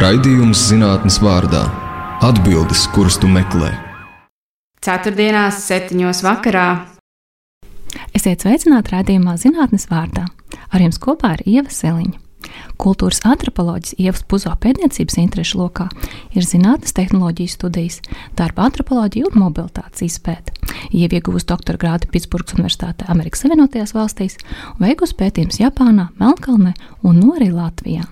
Raidījums zinātnes vārdā - atbildes, kuras tu meklē. Ceturtdienās, septiņos vakarā. Esiet sveicināti raidījumā zinātnes vārdā. Ar jums kopā ir Ieva Seliņa. Kultūras antropoloģijas ievas puzo pētniecības interešu lokā ir zinātnes tehnoloģijas studijas, darba antropoloģija un mobilitātes izpēte. Ieva iegūst doktora grādu Pitsburgas Universitātē Amerikas Savienotajās valstīs un veikusi pētījumus Japānā, Melnkalnē un no arī Latvijā.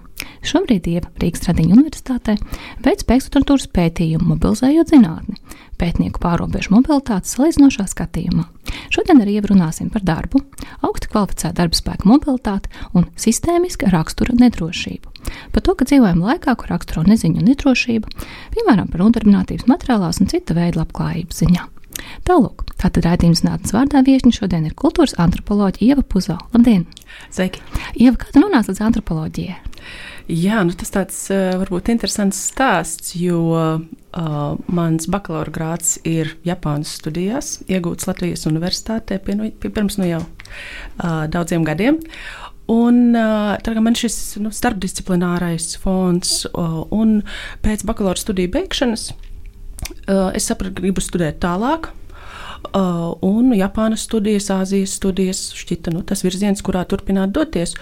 Šobrīd Ieva Rīgas Tradiņu universitātē veic pēcdoktorantūras pētījumu, mobilizējot zinātni, pētnieku pārobežu mobilitātes salīdzinošā skatījumā. Šodien ar Ievu runāsim par darbu, augstu kvalificētu darba spēku mobilitāti un sistēmiska rakstura nedrošību. Par to, ka dzīvojam laikā, kur raksturo neziņa un nedrošība, piemēram, par nodarbinātības materiālās un cita veida labklājības ziņā. Tālāk, tātad raidījums nācis vārdā viesiņa šodien ir kultūras antropoloģija Ieva Puzo. Labdien! Sveiki! Ieva, kā tu nonāci līdz antropoloģijai? Jā, nu tas tāds uh, varbūt interesants stāsts, jo uh, mans bakalaura grāds ir Japānas studijās, iegūts Latvijas Universitātē pie, nu, pie, pirms nu jau uh, daudziem gadiem. Un uh, tagad man šis nu, starpdisciplinārais fons, uh, un pēc bakalaura studiju beigšanas uh, es sapratu, ka gribu studēt tālāk. Uh, un Japānas studijas, Āzijas studijas šķita nu, tas virziens, kurā turpināt doties.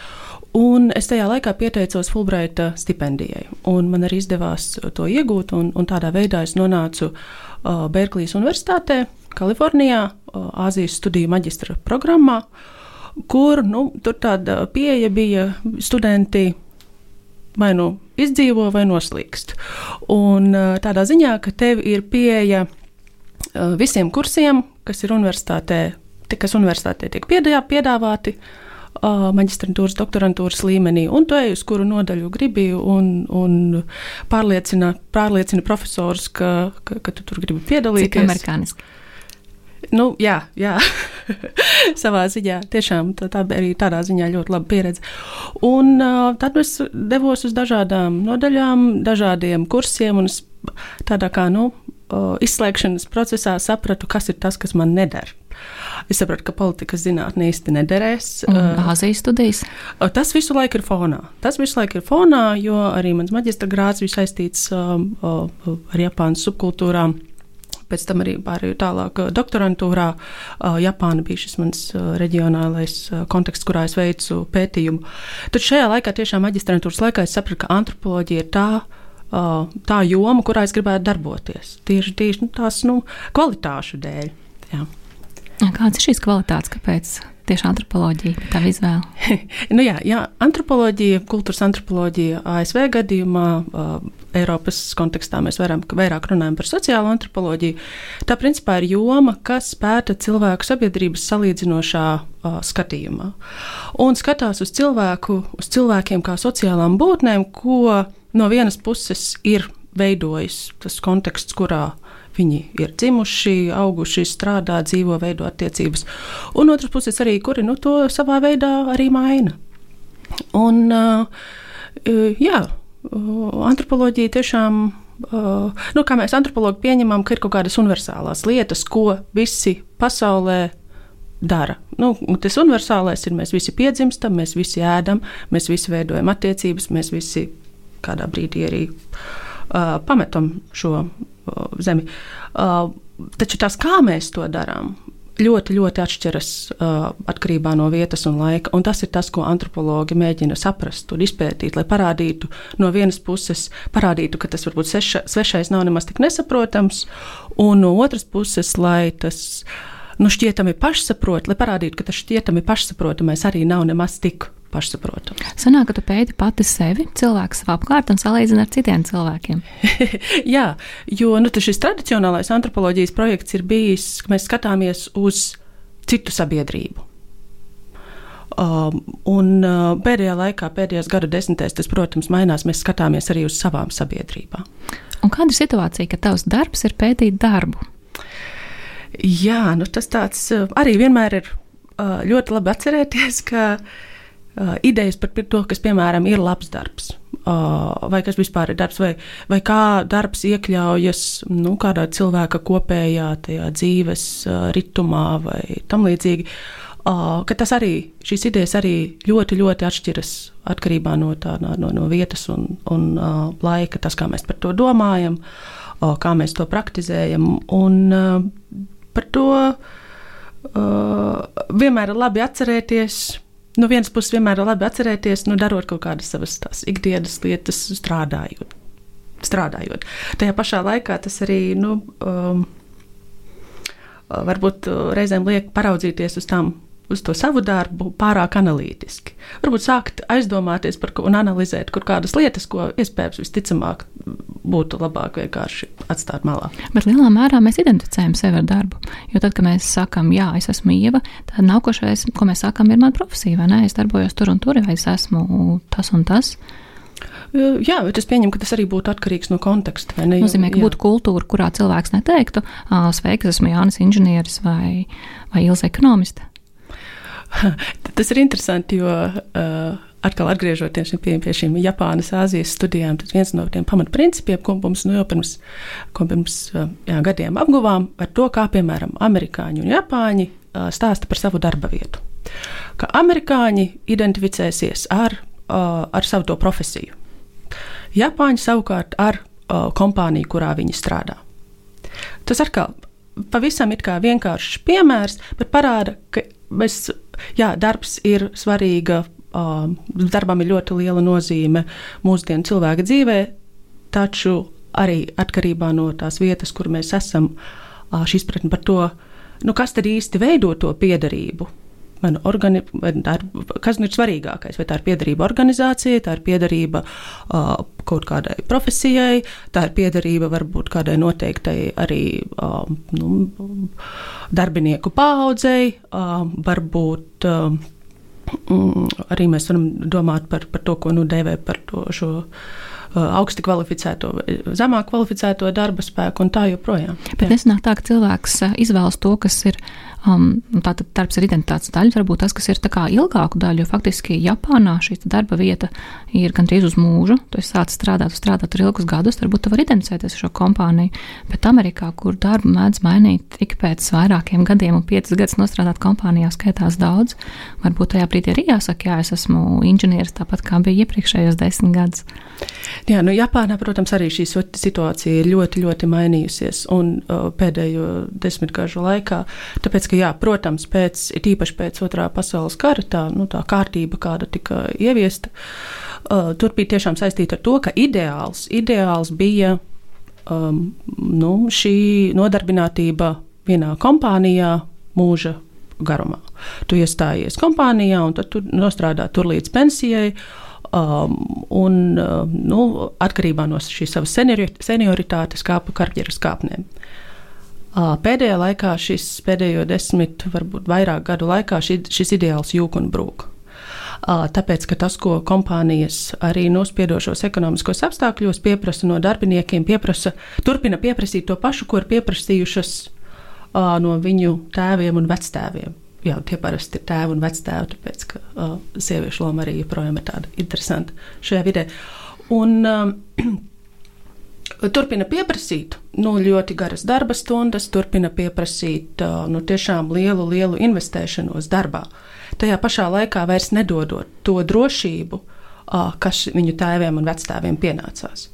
Un es tajā laikā pieteicos Fulbraita stipendijai, un man arī izdevās to iegūt. Un, un tādā veidā es nonācu uh, Berklijas Universitātē, Kalifornijā, uh, Āzijas studiju maģistra programmā, kur nu, tur tāda pieeja bija studenti vai nu izdzīvo, vai noslīkst. Un tādā ziņā, ka tev ir pieeja visiem kursiem, kas ir universitātē, kas universitātē tiek piedāvāti. Maģistrantūras, doktorantūras līmenī, un tu ej uz kuru nodaļu gribi, un, un pārliecina, pārliecina profesorus, ka, ka, ka tu tur gribi piedalīties. Cik amerikāniski? Nu, jā, jā. savā ziņā. Tiešām tā, tā arī tādā ziņā ļoti laba pieredze. Un uh, tad es devos uz dažādām nodaļām, dažādiem kursiem, un es tādā kā nu, uh, izslēgšanas procesā sapratu, kas ir tas, kas man nedara. Es sapratu, ka politikas zinātnē īsti nederēs. Āzijas studijas? Tas visu laiku ir fonā. Tas visu laiku ir fonā, jo arī mans maģistra grāds bija saistīts um, ar Japānas subkultūrām pēc tam arī pārēju tālāk doktorantūrā. Japāna bija šis mans reģionālais konteksts, kurā es veicu pētījumu. Tad šajā laikā, tiešām maģistrantūras laikā, es sapratu, ka antropoloģija ir tā. Tā joma, kurā es gribētu darboties, tieši, tieši nu, tās nu, kvalitāšu dēļ. Jā. Kādas ir šīs kvalitātes? Kāpēc? tieši antropoloģija, tā izvēle? nu jā, jā, antropoloģija, kultūras antropoloģija ASV gadījumā, Eiropas kontekstā mēs varam, vairāk runājam par sociālo antropoloģiju. Tā principā ir joma, kas pēta cilvēku sabiedrības salīdzinošā skatījumā. Un skatās uz cilvēku, uz cilvēkiem kā sociālām būtnēm, ko no vienas puses ir veidojis tas konteksts, kurā Viņi ir dzimuši, auguši, strādā, dzīvo, veido attiecības. Un otrs puses arī, kuri nu, to savā veidā arī maina. Un, jā, antropoloģija tiešām. Uh, nu, kā mēs antropologi pieņemam, ka ir kaut kādas universālās lietas, ko visi pasaulē dara. Nu, tas universālais ir, mēs visi piedzimstam, mēs visi ēdam, mēs visi veidojam attiecības, mēs visi kādā brīdī arī uh, pametam šo zemi. Uh, taču tas, kā mēs to darām, ļoti, ļoti atšķiras uh, atkarībā no vietas un laika. Un tas ir tas, ko antropologi mēģina saprast un izpētīt, lai parādītu no vienas puses, parādītu, ka tas varbūt seša, svešais nav nemaz tik nesaprotams, un no otras puses, lai tas nu, šķietami pašsaprot, lai parādītu, ka tas šķietami pašsaprotamais arī nav nemaz tik pašsaprotams. Sanāk, ka tu pēti pati sevi, cilvēku savā apkārt un salīdzini ar citiem cilvēkiem. Jā, jo nu, šis tradicionālais antropoloģijas projekts ir bijis, ka mēs skatāmies uz citu sabiedrību. Um, un uh, pēdējā laikā, pēdējos gadu desmitēs, tas, protams, mainās. Mēs skatāmies arī uz savām sabiedrībām. Un kāda ir situācija, ka tavs darbs ir pētīt darbu? Jā, nu tas tāds uh, arī vienmēr ir uh, ļoti labi atcerēties, ka uh, idejas par to, kas, piemēram, ir labs darbs. Uh, vai kas vispār ir darbs, vai, vai kā darbs iekļaujas nu, kādā cilvēka kopējā dzīves uh, ritmā vai tam līdzīgi. Uh, tas arī, šīs idejas arī ļoti, ļoti atšķiras atkarībā no, tā, no, no vietas un, un uh, laika, tas, kā mēs par to domājam, uh, kā mēs to praktizējam. Un, uh, par to uh, vienmēr ir labi atcerēties. No vienas puses, vienmēr ir labi atcerēties, nu, darot kaut kādas savas ikdienas lietas, strādājot. strādājot. Tajā pašā laikā tas arī nu, um, varbūt reizēm liek paraudzīties uz tām uz to savu darbu pārāk analītiski. Varbūt sākt aizdomāties par ko un analizēt kur kādas lietas, ko iespējams visticamāk būtu labāk vienkārši atstāt malā. Bet lielā mērā mēs identificējam sevi ar darbu. Jo tad, kad mēs sakām, jā, es esmu Ieva, tad nākošais, ko mēs sakām, ir mana profesija, vai ne? Es darbojos tur un tur, vai es esmu tas un tas. Jā, bet es pieņemu, ka tas arī būtu atkarīgs no konteksta. Tas nozīmē, ka jā. būtu kultūra, kurā cilvēks neteiktu, sveiks, esmu Jānis Inženieris vai, vai Ilza ekonomiste. Tas ir interesanti, jo uh, atkal atgriežoties pie, pie šīm Japānas, Āzijas studijām, tad viens no tiem pamatprincipiem, ko mums nu, jau pirms, pirms uh, jā, gadiem apguvām, ir to, kā piemēram amerikāņi un japāņi uh, stāsta par savu darba vietu. Ka amerikāņi identificēsies ar, uh, ar savu to profesiju. Japāņi savukārt ar uh, kompāniju, kurā viņi strādā. Tas atkal pavisam ir vienkāršs piemērs, bet parāda, ka mēs jā, darbs ir svarīga. Darbam ir ļoti liela nozīme mūsdienu cilvēka dzīvē, taču arī atkarībā no tās vietas, kur mēs esam, šī izpratne par to, nu, kas tad īsti veido to piedarību vai nu organi, vai ir, kas nu ir svarīgākais? Vai tā ir piederība organizācijai, tā ir piederība uh, kaut kādai profesijai, tā ir piederība varbūt kādai noteiktai arī uh, nu, darbinieku paudzei, uh, varbūt. Uh, Arī mēs varam domāt par, par to, ko nu dēvē par to šo augsti kvalificēto, zemāk kvalificēto darba spēku un tā joprojām. Bet nesanāk tā, ka cilvēks izvēlas to, kas ir Um, Tātad darbs ir identitātes daļa, varbūt tas, kas ir ilgāku daļu, jo faktiski Japānā šī darba vieta ir gandrīz uz mūžu. Tu esi sācis strādāt, strādāt tur ilgus gadus, varbūt tu vari identificēties ar šo kompāniju. Bet Amerikā, kur darbu mēdz mainīt ik pēc vairākiem gadiem, un piecus gadus nostrādāt kompānijā skaitās daudz, varbūt tajā brīdī arī jāsaka, jā, es esmu inženieris tāpat kā bija iepriekšējos desmit gadus. Jā, nu Japānā, protams, arī šī situācija ir ļoti, ļoti mainījusies un uh, pēdējo desmitgažu laikā. Tāpēc, ka, jā, protams, pēc, īpaši pēc otrā pasaules kara, tā, nu, tā kārtība, kāda tika ieviesta, uh, tur bija tiešām saistīta ar to, ka ideāls, ideāls bija um, nu, šī nodarbinātība vienā kompānijā mūža garumā. Tu iestājies kompānijā un tad tu nostrādā tur līdz pensijai. Um, un, um, nu, atkarībā no šīs savas senioritātes, kāpu karjeras kāpnēm. Uh, pēdējā laikā, šis pēdējo desmit, varbūt vairāk gadu laikā, šis, šis ideāls jūg un brūk. Uh, tāpēc, ka tas, ko kompānijas arī nospiedošos ekonomiskos apstākļos pieprasa no darbiniekiem, pieprasa, turpina pieprasīt to pašu, ko ir pieprasījušas uh, no viņu tēviem un vectēviem jā, tie parasti ir tēvi un vectēvi, tāpēc ka uh, sieviešu loma arī joprojām ir tāda interesanta šajā vidē. Un, um, Turpina pieprasīt nu, ļoti garas darba stundas, turpina pieprasīt uh, nu, tiešām lielu, lielu investēšanos darbā. Tajā pašā laikā vairs nedodot to drošību, uh, kas viņu tēviem un vectēviem pienācās.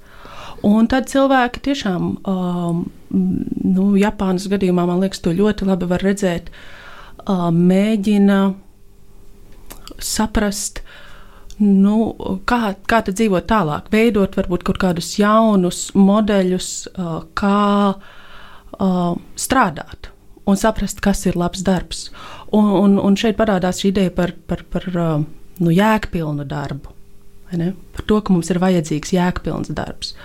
Un tad cilvēki tiešām, um, nu, Japānas gadījumā, man liekas, to ļoti labi var redzēt. Uh, mēģina saprast, nu, kā, kā tad dzīvot tālāk, veidot varbūt kaut kādus jaunus modeļus, kā strādāt un saprast, kas ir labs darbs. Un, un, un šeit parādās šī ideja par, par, par nu, jēgpilnu darbu. Par to, ka mums ir vajadzīgs jēgpilns darbs.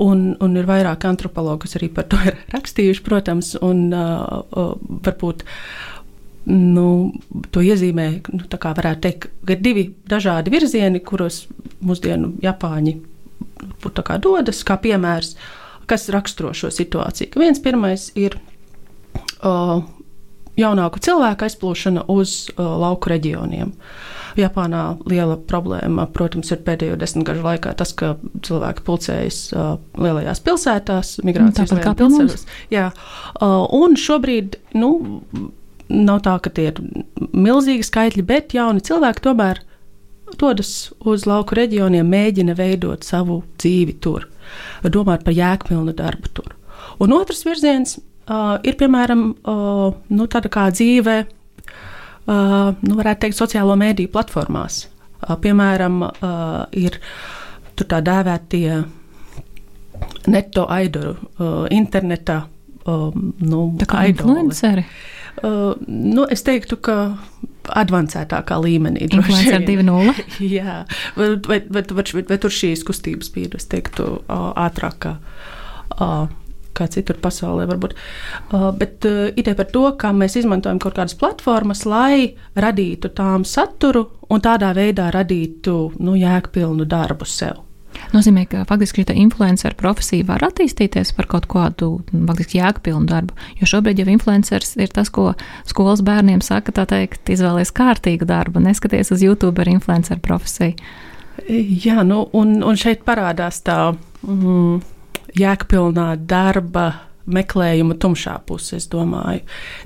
Un, un ir vairāk antropologi, kas arī par to ir rakstījuši, protams, un uh, varbūt nu, to iezīmē, nu, kā varētu teikt, ir divi dažādi virzieni, kuros mūsdienu Japāņi nu, kā dodas, kā piemērs, kas raksturo šo situāciju. Ka viens pirmais ir uh, jaunāku cilvēku aizplūšana uz uh, lauku reģioniem. Japānā liela problēma, protams, ir pēdējo desmitgažu laikā tas, ka cilvēki pulcējas uh, lielajās pilsētās, migrācijas pilsētās. Jā, uh, un šobrīd, nu, nav tā, ka tie ir milzīgi skaitļi, bet jauni cilvēki tomēr dodas uz lauku reģioniem, mēģina veidot savu dzīvi tur, domāt par jēgpilnu darbu tur. Un otrs virziens uh, ir, piemēram, uh, nu, tāda kā dzīve, uh, nu, varētu teikt, sociālo mēdīju platformās. Uh, piemēram, uh, ir tur tā dēvētie neto aidoru, uh, interneta um, nu, tā kā influenceri. Uh, nu, es teiktu, ka avansētākā līmenī. Influencer 2.0. Jā, vai, vai, vai, vai, vai tur šīs kustības bija, es teiktu, ātrākā. Uh, kā citur pasaulē, varbūt. Bet ideja par to, kā mēs izmantojam kaut kādas platformas, lai radītu tām saturu un tādā veidā radītu nu, jēgpilnu darbu sev nozīmē, ka faktiski šī influencer profesija var attīstīties par kaut kādu faktiski jēgpilnu darbu. Jo šobrīd jau influenceris ir tas, ko skolas bērniem saka, tā teikt, izvēlēties kārtīgu darbu, neskaties uz YouTube ar influencer profesiju. Jā, nu, un, un šeit parādās tā mm, jēgpilnā darba meklējuma tumšā puse, es domāju.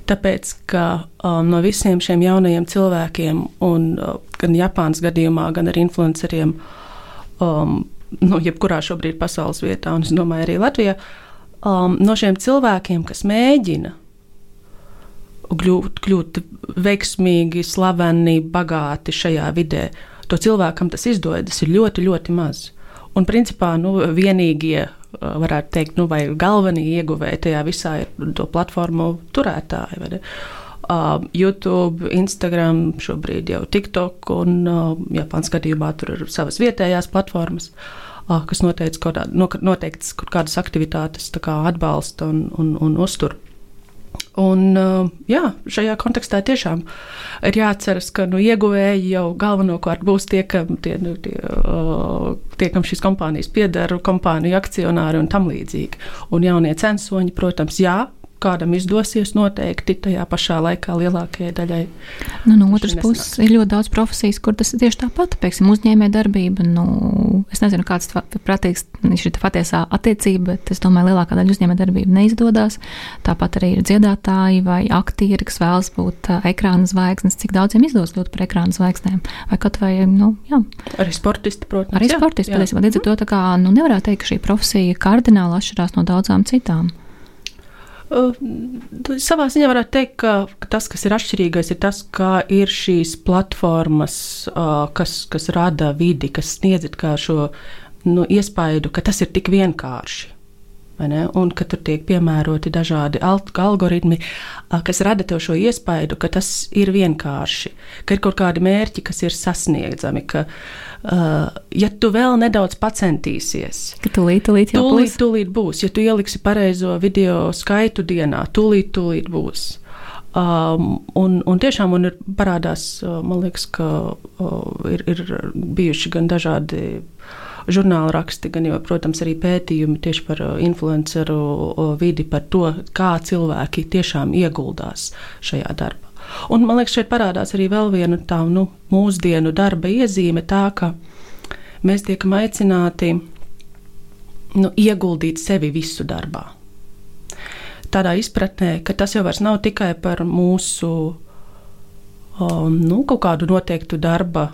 Tāpēc, ka um, no visiem šiem jaunajiem cilvēkiem, un, uh, gan Japānas gadījumā, gan arī influenceriem, um, nu, jebkurā šobrīd pasaules vietā, un es domāju, arī Latvijā, um, no šiem cilvēkiem, kas mēģina kļūt, kļūt veiksmīgi, slaveni, bagāti šajā vidē, to cilvēkam tas izdodas, ir ļoti, ļoti maz. Un principā nu, vienīgie, uh, varētu teikt, nu, vai galvenie ieguvēji tajā visā ir to platformu turētāji. Uh, YouTube, Instagram, šobrīd jau TikTok, un uh, Japānas skatījumā tur ir savas vietējās platformas. Uh, kas noteikts kaut, kādā, noteikts kaut kādas aktivitātes kā atbalsta un, un, un uztur. Un, jā, šajā kontekstā tiešām ir jāatceras, ka nu, ieguvēji jau galvenokārt būs tie, kam, tie, nu, tie, tie, kam šīs kompānijas pieder, kompāniju akcionāri un tam līdzīgi. Un jaunie censoņi, protams, jā, kādam izdosies, noteikti tajā pašā laikā lielākajai daļai. Nu, no otras puses, ir ļoti daudz profesijas, kur tas ir tieši tāpat. Piemēram, uzņēmē darbība. Nu, es nezinu, kāds ir prātīgs šī patiesā attiecība, bet es domāju, lielākā daļa uzņēmē darbība neizdodas. Tāpat arī ir dziedātāji vai aktieri, kas vēlas būt ekrāna zvaigznes. Cik daudziem izdodas kļūt par ekrāna zvaigznēm? Vai kaut vai, nu, jā. Arī sportisti, protams. Arī sportisti, patiesībā. Līdz ar to tā kā, nu, nevarētu teikt, ka šī profesija kardināli atšķirās no daudzām citām. Uh, savā ziņā varētu teikt, ka, ka tas, kas ir atšķirīgais, ir tas, kā ir šīs platformas, kas, kas rada vidi, kas sniedz šo nu, iespaidu, ka tas ir tik vienkārši. Un ka tur tiek piemēroti dažādi algoritmi, uh, kas rada tev šo iespaidu, ka tas ir vienkārši, ka ir kaut kādi mērķi, kas ir sasniedzami, ka, uh, Uh, ja tu vēl nedaudz pacentīsies, ka tūlīt, tūlīt, tūlīt, būs. tūlīt būs. Ja tu ieliksi pareizo video skaitu dienā, tūlīt, tūlīt būs. Um, un, un tiešām un ir parādās, uh, man liekas, ka uh, ir, ir bijuši gan dažādi žurnāla raksti, gan jau, protams, arī pētījumi tieši par uh, influenceru vidi, par to, kā cilvēki tiešām ieguldās šajā darbā. Un man liekas, šeit parādās arī vēl viena tā nu, mūsdienu darba iezīme, tā ka mēs tiekam aicināti nu, ieguldīt sevi visu darbā. Tādā izpratnē, ka tas jau nav tikai par mūsu um, nu, kaut kādu noteiktu darba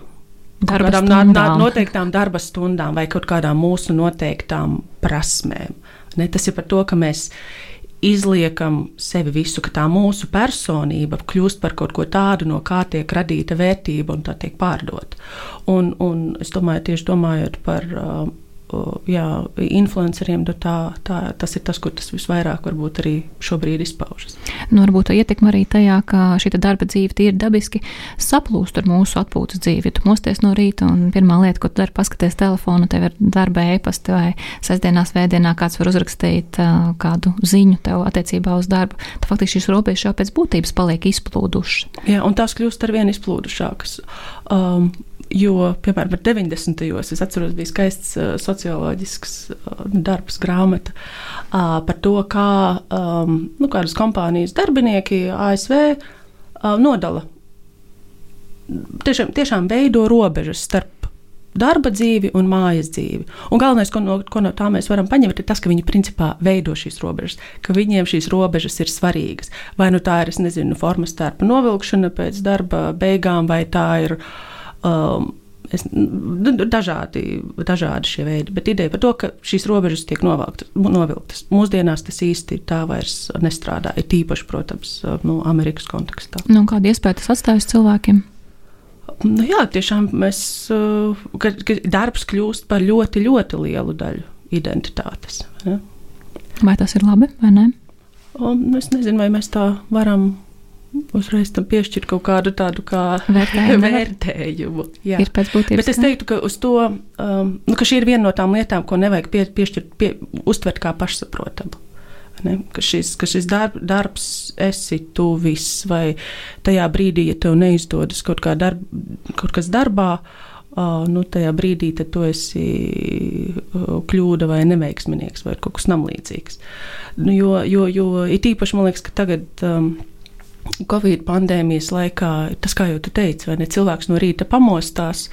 darba kādām stundām. noteiktām darba stundām vai kaut kādām mūsu noteiktām prasmēm. Ne, tas ir par to, ka mēs izliekam sevi visu, ka tā mūsu personība kļūst par kaut ko tādu, no kā tiek radīta vērtība un tā tiek pārdota. Un, un es domāju, tieši domājot par uh, jā, influenceriem, tā, tā, tas ir tas, kur tas visvairāk varbūt arī šobrīd izpaužas. Nu, varbūt ietekme arī tajā, ka šī darba dzīve tīri dabiski saplūst ar mūsu atpūtas dzīvi. Tu mosties no rīta un pirmā lieta, ko tu dari, paskaties telefonu, tev ir darba e-pasta vai sestdienās, vēdienā kāds var uzrakstīt uh, kādu ziņu tev attiecībā uz darbu, tad faktiski šīs robežas jau pēc būtības paliek izplūdušas. Jā, un tās kļūst ar vien izplūdušākas. Um, Jo, piemēram, 90. gados es atceros, bija skaists uh, socioloģisks uh, darbs, grāmata uh, par to, kā um, nu, kādas kompānijas darbinieki ASV uh, nodala. Tiešām, tiešām veido robežas starp darba dzīvi un mājas dzīvi. Un galvenais, ko no, ko no tā mēs varam paņemt, ir tas, ka viņi principā veido šīs robežas, ka viņiem šīs robežas ir svarīgas. Vai nu tā ir, es nezinu, formas tērpa novilkšana pēc darba beigām, vai tā ir. Um, Es, dažādi, dažādi šie veidi, bet ideja par to, ka šīs robežas tiek novilktas. novilktas. Mūsdienās tas īsti tā vairs nestrādā. Ir tīpaši, protams, no Amerikas kontekstā. Nu, kāda iespēja tas atstājas cilvēkiem? Nu, jā, tiešām mēs, ka, ka darbs kļūst par ļoti, ļoti lielu daļu identitātes. Ja? Vai tas ir labi vai nē? Un es nezinu, vai mēs tā varam uzreiz tam piešķirt kaut kādu tādu kā vērtējumu. vērtējumu jā. Ir pēc būtības. Bet es teiktu, ka, to, um, nu, ka šī ir viena no tām lietām, ko nevajag pie, piešķirt, pie, uztvert kā pašsaprotamu. Ne? Ka šis, ka šis darb, darbs esi tu viss, vai tajā brīdī, ja tev neizdodas kaut, darb, kaut kas darbā, uh, nu, tajā brīdī tu esi uh, kļūda vai neveiksminieks vai kaut kas tam līdzīgs. Nu, jo, jo, jo it īpaši man liekas, ka tagad. Um, Covid pandēmijas laikā, tas, kā jau tu teici, vai ne, cilvēks no rīta pamostās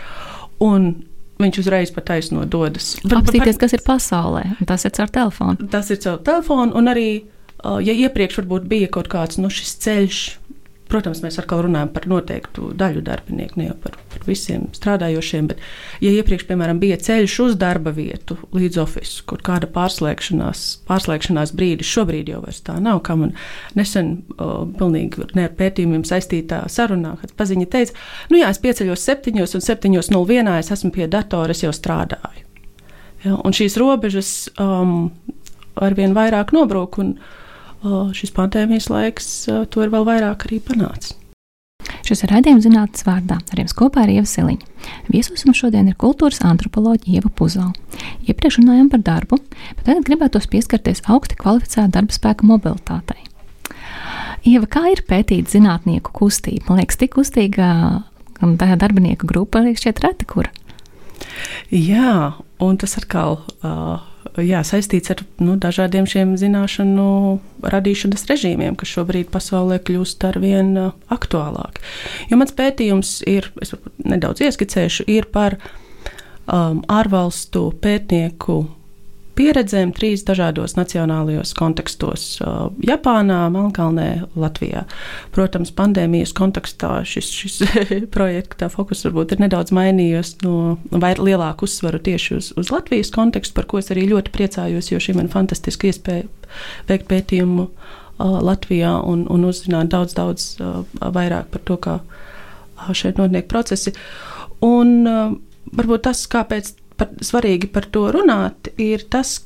un viņš uzreiz pa taisno dodas. Apstīties, kas ir pasaulē, tas ir caur telefonu. Tas ir caur telefonu, un arī, ja iepriekš varbūt bija kaut kāds nu, šis ceļš, Protams, mēs atkal runājam par noteiktu daļu darbinieku, ne jau par, par visiem strādājošiem. Bet, ja iepriekš, piemēram, bija ceļš uz darba vietu līdz oficiālai, kaut kāda pārslēgšanās, pārslēgšanās brīdis, šobrīd jau tā nav. Kā man nesen, o, pilnīgi ne ar pētījumiem saistītā sarunā, kad paziņa teica, nu jā, es pieceļos septiņos un septiņos nul vienā, es esmu pie datora, es jau strādāju. Ja, un šīs robežas um, arvien vairāk nobrūk. Un, šis pandēmijas laiks to ir vēl vairāk arī panācis. Šis ir raidījums zinātnes vārdā. Ar jums kopā ir Ieva Siliņa. Viesos mums šodien ir kultūras antropoloģija Ieva Puzala. Iepriekš runājām par darbu, bet tagad gribētos pieskarties augsti kvalificētu darba spēka mobilitātei. Ieva, kā ir pētīt zinātnieku kustību? Man liekas, tik kustīga darbinieku grupa ir šķiet reta kur. Jā, un tas atkal. Uh, jā, saistīts ar nu, dažādiem šiem zināšanu radīšanas režīmiem, kas šobrīd pasaulē kļūst ar vien uh, aktuālāk. Jo mans pētījums ir, es nedaudz ieskicēšu, ir par um, ārvalstu pētnieku pieredzēm trīs dažādos nacionālajos kontekstos - Japānā, Melnkalnē, Latvijā. Protams, pandēmijas kontekstā šis, šis projekta fokus varbūt ir nedaudz mainījies no lielāku uzsvaru tieši uz, uz Latvijas kontekstu, par ko es arī ļoti priecājos, jo šī man fantastiska iespēja veikt pētījumu Latvijā un, un uzzināt daudz, daudz vairāk par to, kā šeit notiek procesi. Un varbūt tas, kāpēc par, svarīgi par to runāt, ir tas,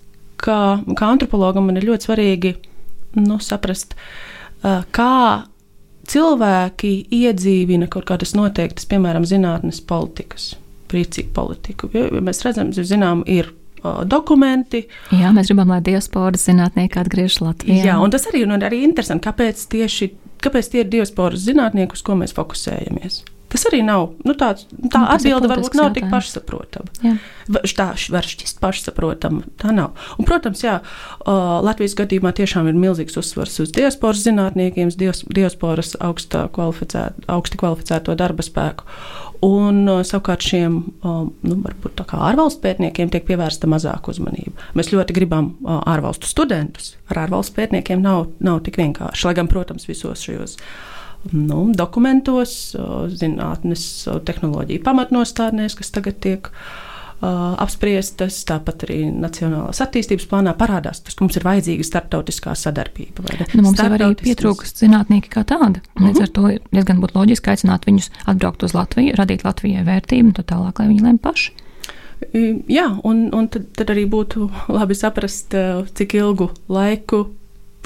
ka kā antropologam man ir ļoti svarīgi nu, saprast, kā cilvēki iedzīvina kaut kādas noteiktas, piemēram, zinātnes politikas, rīcību politiku. Jo, jo mēs redzam, zinām, ir dokumenti. Jā, mēs gribam, lai diasporas zinātnieki atgriežas Latvijā. Jā, un tas arī, un arī interesanti, kāpēc tieši kāpēc tie ir diasporas zinātnieki, uz ko mēs fokusējamies. Tas arī nav nu, tāds, tā nu, atbilde, varbūt nav tik pašsaprotama. Jā. Tā var šķist pašsaprotama. Tā nav. Un, protams, jā, Latvijas gadījumā tiešām ir milzīgs uzsvars uz diasporas zinātniekiem, diasporas augstā kvalificēt, augsti kvalificēto darba spēku. Un savukārt šiem nu, ārvalstu pētniekiem tiek pievērsta mazāka uzmanība. Mēs ļoti gribam ārvalstu studentus. Ar ārvalstu pētniekiem nav, nav tik vienkārši. Lai gan, protams, visos šajos nu, dokumentos, zinātnes, tehnoloģiju pamatnostādnēs, kas tagad tiek apspriestas, tāpat arī Nacionālās attīstības plānā parādās, tas, ka mums ir vajadzīga starptautiskā sadarbība. Nu, mums jau arī pietrūkst zinātnieki kā tāda. Līdz uh -huh. ar to diezgan būtu loģiski aicināt viņus atbraukt uz Latviju, radīt Latvijai vērtību un tā tālāk, lai viņi lem paši. Jā, un, un tad, tad arī būtu labi saprast, cik ilgu laiku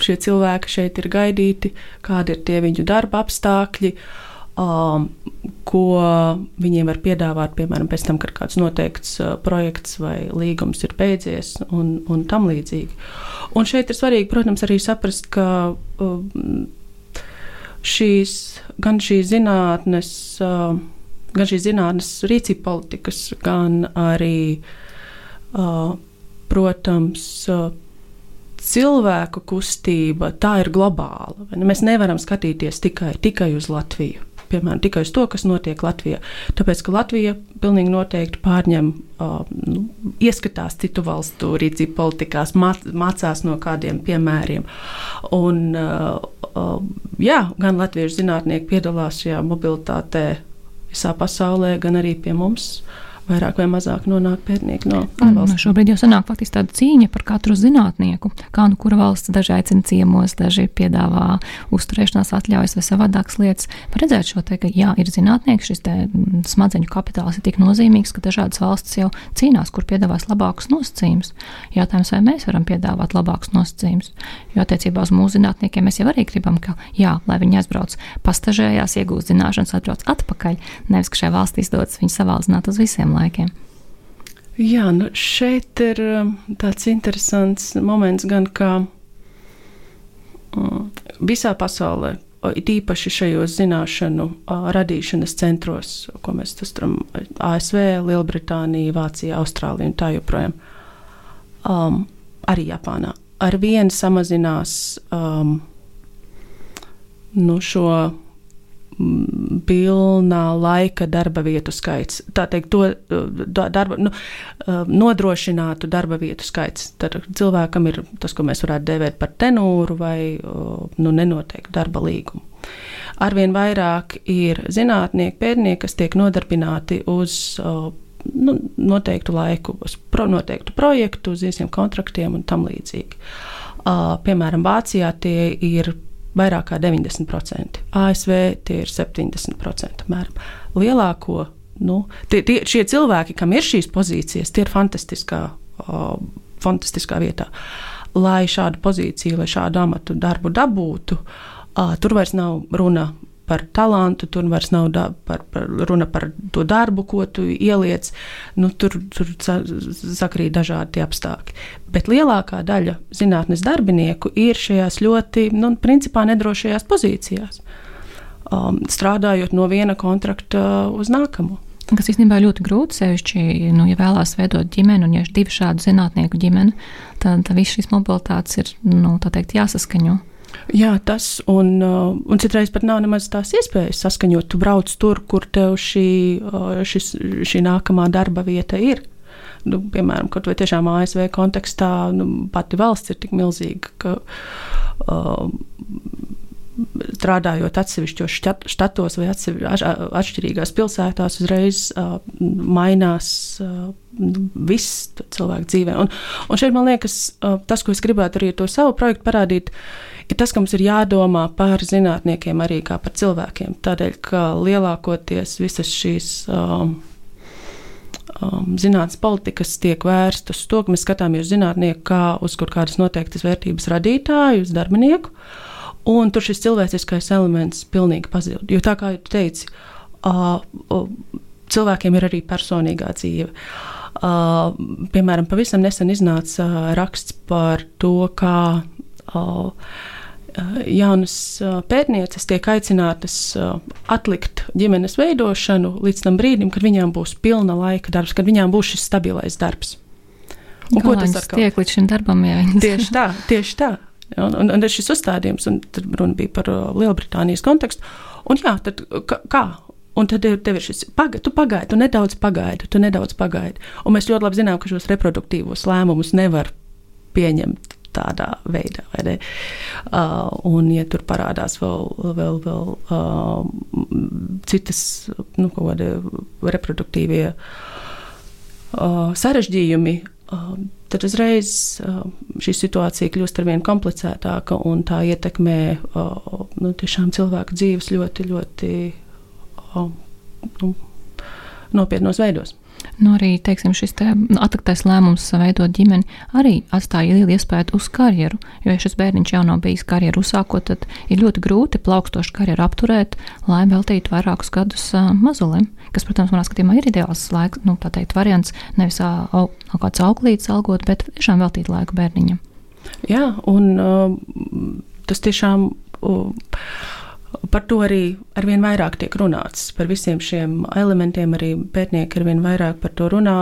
šie cilvēki šeit ir gaidīti, kādi ir tie viņu darba apstākļi. Um, ko viņiem var piedāvāt, piemēram, pēc tam, kad kāds noteikts uh, projekts vai līgums ir beidzies, un, un tam līdzīgi. Un šeit ir svarīgi, protams, arī saprast, ka uh, šīs, gan šīs zinātnes, uh, gan šīs zinātnes rīcība politikas, gan arī, uh, protams, uh, cilvēku kustība, tā ir globāla. Mēs nevaram skatīties tikai, tikai uz Latviju. piemēram, tikai uz to, kas notiek Latvijā. Tāpēc, ka Latvija pilnīgi noteikti pārņem, nu, ieskatās citu valstu rīcību politikās, māc, mācās no kādiem piemēriem. Un, jā, gan latviešu zinātnieki piedalās šajā mobilitātē visā pasaulē, gan arī pie mums. Uh, vairāk vai mazāk nonāk pētnieki no valsts. Šobrīd jau sanāk faktiski tāda cīņa par katru zinātnieku. Kā nu kura valsts daži aicina ciemos, daži piedāvā uzturēšanās atļaujas vai savādākas lietas. Var redzēt šo te, ka jā, ir zinātnieki, šis te mm, smadzeņu kapitāls ir tik nozīmīgs, ka dažādas valstis jau cīnās, kur piedāvās labākus nosacījumus. Jautājums, vai mēs varam piedāvāt labākus nosacījumus? Jo attiecībā uz mūsu zinātniekiem mēs jau arī gribam, ka, jā, lai viņi aizbrauc pastažējās, iegūst zināšanas, atbrauc atpakaļ, nevis ka šajā valstī izdodas viņu savaldzināt uz visiem laikiem. Jā, nu šeit ir um, tāds interesants moments, gan kā um, visā pasaulē, it īpaši šajos zināšanu radīšanas centros, ko mēs uztram ASV, Lielbritānija, Vācija, Austrālija un tā joprojām. Um, arī Japānā. Ar vienu samazinās um, nu, šo pilnā laika darba vietu skaits. Tā teikt, to darba, nu, nodrošinātu darba vietu skaits. Tad cilvēkam ir tas, ko mēs varētu dēvēt par tenūru vai nu, nenoteiktu darba līgumu. Arvien vairāk ir zinātnieki, pētnieki, kas tiek nodarbināti uz nu, noteiktu laiku, uz pro, noteiktu projektu, uz visiem kontraktiem un tam līdzīgi. Piemēram, Vācijā tie ir vairāk kā 90%. ASV tie ir 70% apmēram. Lielāko, nu, tie, tie, šie cilvēki, kam ir šīs pozīcijas, tie ir fantastiskā, uh, fantastiskā vietā. Lai šādu pozīciju, lai šādu amatu darbu dabūtu, uh, tur vairs nav runa par talantu, tur vairs nav da, par, par, runa par to darbu, ko tu ieliec. Nu, tur tur sakrīt dažādi apstākļi. Bet lielākā daļa zinātnes darbinieku ir šajās ļoti, nu, principā nedrošajās pozīcijās, um, strādājot no viena kontrakta uz nākamo. Kas īstenībā ļoti grūti, sevišķi, nu, ja vēlās veidot ģimeni, un ja ir divi šādu zinātnieku ģimeni, tad, tad viss šīs mobilitātes ir nu, teikt, jāsaskaņo. Jā, tas un, uh, un citreiz pat nav nemaz tās iespējas saskaņot. Tu brauc tur, kur tev šī, uh, šis, šī nākamā darba vieta ir. Nu, piemēram, kaut vai tiešām ASV kontekstā nu, pati valsts ir tik milzīga, ka uh, strādājot atsevišķos štatos vai atšķirīgās pilsētās, uzreiz uh, mainās uh, viss cilvēku dzīvē. Un, un šeit man liekas, uh, tas, ko es gribētu arī ar to savu projektu parādīt, ir tas, ka mums ir jādomā par zinātniekiem arī kā par cilvēkiem. Tādēļ, ka lielākoties visas šīs. Um, um, zinātnīs politikas tiek vērstas uz to, ka mēs skatāmies uz zinātnieku kā uz kaut kādas noteiktas vērtības radītāju, uz darbinieku. Un tur šis cilvēciskais elements pilnīgi pazūd. Jo tā kā jūs teicat, uh, uh, cilvēkiem ir arī personīgā dzīve. Uh, piemēram, pavisam nesen iznāca uh, raksts par to, kā jaunas pētnieces tiek aicinātas atlikt ģimenes veidošanu līdz tam brīdim, kad viņām būs pilna laika darbs, kad viņām būs šis stabilais darbs. Un ko tas tiek līdz šim darbam? Jā, tieši tā, tieši tā. Un, un, un šis uzstādījums, un tad runa bija par Lielbritānijas kontekstu. Un jā, tad kā? Un tad tev ir šis pagaidi, tu pagaidi, tu nedaudz pagaidi, tu nedaudz pagaidi. Un mēs ļoti labi zinām, ka šos reproduktīvos lēmumus nevar pieņemt tādā veidā. Uh, un, ja tur parādās vēl, vēl, vēl uh, citas nu, reproduktīvie uh, sarežģījumi, Um, tad uzreiz um, šī situācija kļūst ar vien komplicētāka un tā ietekmē uh, nu, cilvēku dzīves ļoti, ļoti um, nu, nopietnos veidos. Nu, arī teiksim, šis te atliktais lēmums veidot ģimeni arī atstāja lielu iespēju uz karjeru. Jo, ja šis bērniņš jau nav bijis karjeru uzsākot, tad ir ļoti grūti plaukstošu karjeru apturēt, lai veltītu vairākus gadus mazulim. Kas, protams, manā skatījumā ir ideāls laiks, nu, tā teikt, variants nevis au, kāds auklītis algot, bet tiešām veltīt laiku bērniņam. Jā, un uh, tas tiešām. Uh, Par to arī arvien vairāk tiek runāts. Par visiem šiem elementiem arī pētnieki arvien vairāk par to runā.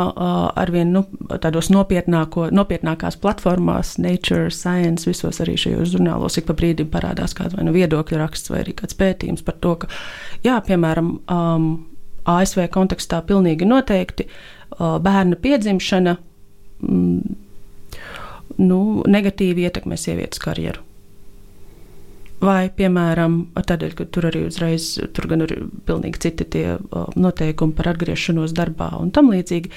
Arvien nu, tādos nopietnākās platformās, Nature, Science, visos arī šajos žurnālos ik pa brīdim parādās kāds vai nu viedokļu raksts vai arī kāds pētījums par to, ka, jā, piemēram, um, ASV kontekstā pilnīgi noteikti uh, bērna piedzimšana mm, nu, negatīvi ietekmē sievietes karjeru. Vai, piemēram, tādēļ, ka tur arī uzreiz tur gan ir pilnīgi citi tie noteikumi par atgriešanos darbā un tam līdzīgi.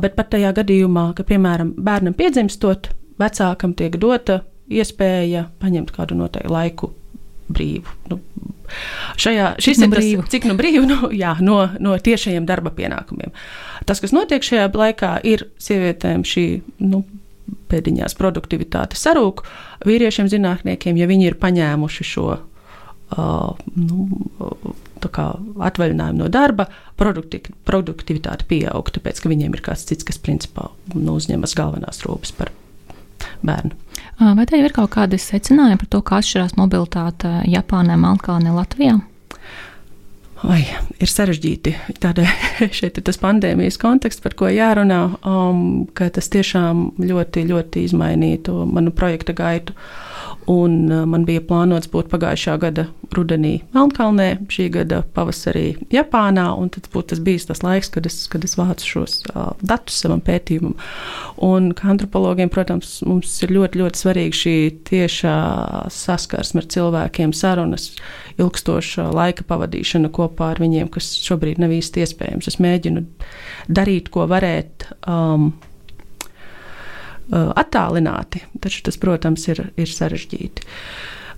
Bet pat tajā gadījumā, ka, piemēram, bērnam piedzimstot, vecākam tiek dota iespēja paņemt kādu noteiktu laiku brīvu. Nu, šajā, šis cik ir nu brīvu? tas, cik nu brīvu nu, jā, no, no tiešajiem darba pienākumiem. Tas, kas notiek šajā laikā, ir sievietēm šī nu, pēdiņās produktivitāte sarūk. Vīriešiem, zinātniekiem, ja viņi ir paņēmuši šo uh, nu, atvaļinājumu no darba, produkti, produktivitāte pieaug, tāpēc ka viņiem ir kāds cits, kas principā nu, uzņemas galvenās rūpes par bērnu. Vai tev ir kaut kādi secinājumi par to, kā atšķirās mobilitāte Japānā, Melnkalnē, Latvijā? Oi, ir sarežģīti. Tādēļ šeit ir tas pandēmijas konteksts, par ko jārunā, um, ka tas tiešām ļoti, ļoti izmainīja to manu projekta gaitu. Un man bija plānots būt pagājušā gada rudenī Melnkalnē, šī gada pavasarī Japānā, tas būtu tas bijis tas laiks, kad es, kad es vācu šos uh, datus savam pētījumam. Un kā antropologiem, protams, mums ir ļoti, ļoti svarīga šī tiešā saskarsme ar cilvēkiem, sarunas, ilgstoša laika pavadīšana kopā ar viņiem, kas šobrīd nav īsti iespējams. Es mēģinu darīt, ko varēt. Um, attālināti, taču tas, protams, ir, ir sarežģīti.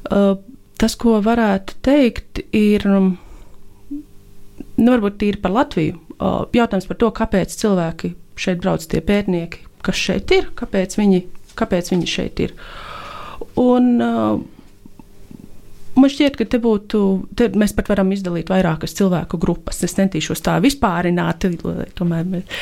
Uh, tas, ko varētu teikt, ir nu, varbūt tīri par Latviju. Uh, jautājums par to, kāpēc cilvēki šeit brauc, tie pētnieki, kas šeit ir, kāpēc viņi, kāpēc viņi šeit ir. Un, Man šķiet, ka te būtu, te mēs pat varam izdalīt vairākas cilvēku grupas. Es centīšos tā vispārināt, tomēr, bet,